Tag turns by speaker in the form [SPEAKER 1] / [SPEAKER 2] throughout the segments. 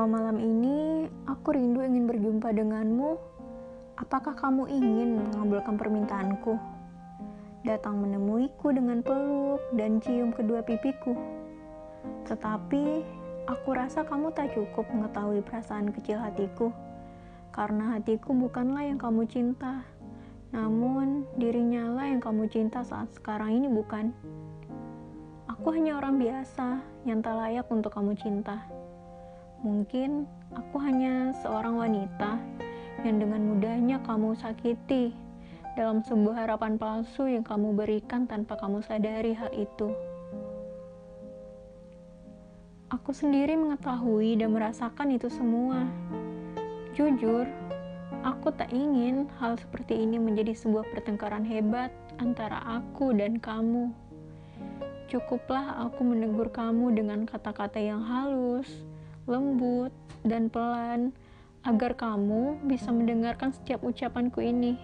[SPEAKER 1] Kalau malam ini aku rindu ingin berjumpa denganmu, apakah kamu ingin mengabulkan permintaanku? Datang menemuiku dengan peluk dan cium kedua pipiku. Tetapi aku rasa kamu tak cukup mengetahui perasaan kecil hatiku, karena hatiku bukanlah yang kamu cinta, namun dirinya lah yang kamu cinta saat sekarang ini bukan. Aku hanya orang biasa yang tak layak untuk kamu cinta. Mungkin aku hanya seorang wanita yang dengan mudahnya kamu sakiti dalam sebuah harapan palsu yang kamu berikan tanpa kamu sadari hal itu. Aku sendiri mengetahui dan merasakan itu semua. Jujur, aku tak ingin hal seperti ini menjadi sebuah pertengkaran hebat antara aku dan kamu. Cukuplah aku menegur kamu dengan kata-kata yang halus, lembut, dan pelan agar kamu bisa mendengarkan setiap ucapanku ini.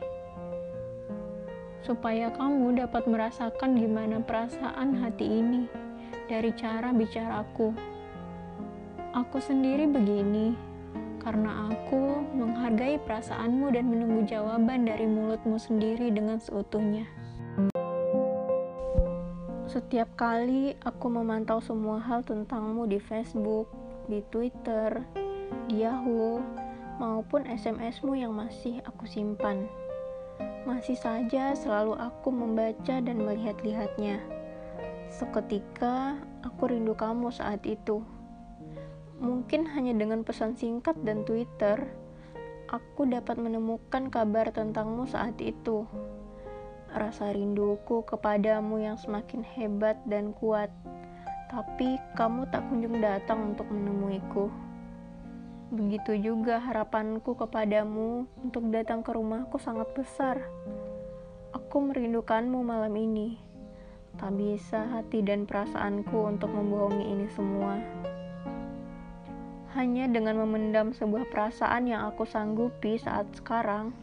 [SPEAKER 1] Supaya kamu dapat merasakan gimana perasaan hati ini dari cara bicaraku. Aku sendiri begini karena aku menghargai perasaanmu dan menunggu jawaban dari mulutmu sendiri dengan seutuhnya. Setiap kali aku memantau semua hal tentangmu di Facebook, di Twitter, di Yahoo, maupun SMS-mu yang masih aku simpan. Masih saja selalu aku membaca dan melihat-lihatnya. Seketika aku rindu kamu saat itu. Mungkin hanya dengan pesan singkat dan Twitter, aku dapat menemukan kabar tentangmu saat itu. Rasa rinduku kepadamu yang semakin hebat dan kuat tapi kamu tak kunjung datang untuk menemuiku. Begitu juga harapanku kepadamu untuk datang ke rumahku sangat besar. Aku merindukanmu malam ini. Tak bisa hati dan perasaanku untuk membohongi ini semua. Hanya dengan memendam sebuah perasaan yang aku sanggupi saat sekarang,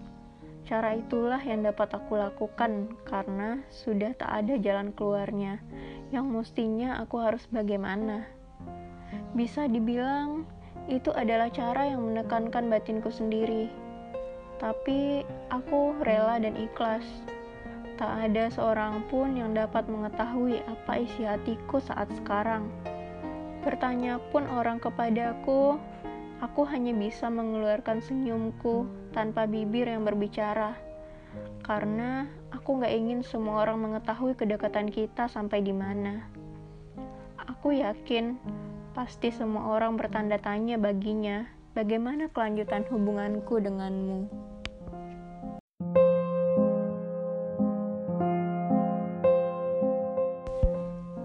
[SPEAKER 1] cara itulah yang dapat aku lakukan karena sudah tak ada jalan keluarnya yang mestinya aku harus bagaimana. Bisa dibilang itu adalah cara yang menekankan batinku sendiri. Tapi aku rela dan ikhlas. Tak ada seorang pun yang dapat mengetahui apa isi hatiku saat sekarang. Bertanya pun orang kepadaku, aku hanya bisa mengeluarkan senyumku tanpa bibir yang berbicara karena aku gak ingin semua orang mengetahui kedekatan kita sampai di mana. Aku yakin pasti semua orang bertanda tanya baginya bagaimana kelanjutan hubunganku denganmu.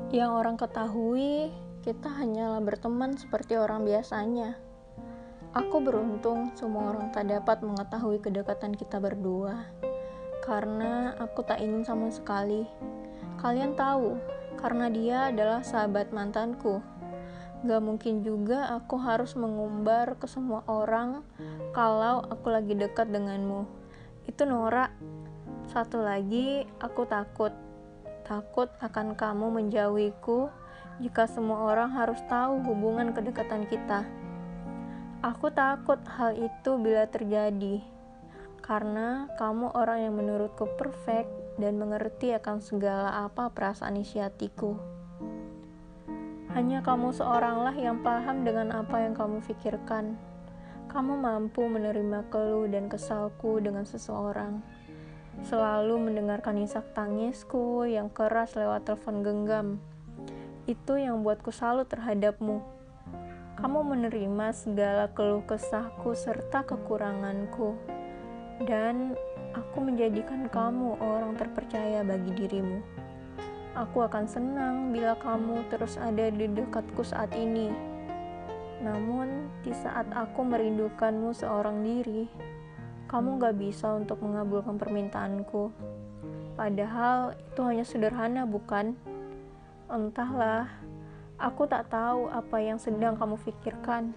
[SPEAKER 1] Yang orang ketahui, kita hanyalah berteman seperti orang biasanya. Aku beruntung semua orang tak dapat mengetahui kedekatan kita berdua karena aku tak ingin sama sekali. Kalian tahu, karena dia adalah sahabat mantanku. Gak mungkin juga aku harus mengumbar ke semua orang kalau aku lagi dekat denganmu. Itu Nora. Satu lagi, aku takut. Takut akan kamu menjauhiku jika semua orang harus tahu hubungan kedekatan kita. Aku takut hal itu bila terjadi karena kamu orang yang menurutku perfect dan mengerti akan segala apa perasaan isi hatiku. Hanya kamu seoranglah yang paham dengan apa yang kamu pikirkan. Kamu mampu menerima keluh dan kesalku dengan seseorang. Selalu mendengarkan isak tangisku yang keras lewat telepon genggam. Itu yang buatku salut terhadapmu. Kamu menerima segala keluh kesahku serta kekuranganku dan aku menjadikan kamu orang terpercaya bagi dirimu. Aku akan senang bila kamu terus ada di dekatku saat ini. Namun, di saat aku merindukanmu seorang diri, kamu gak bisa untuk mengabulkan permintaanku. Padahal itu hanya sederhana, bukan? Entahlah, aku tak tahu apa yang sedang kamu pikirkan.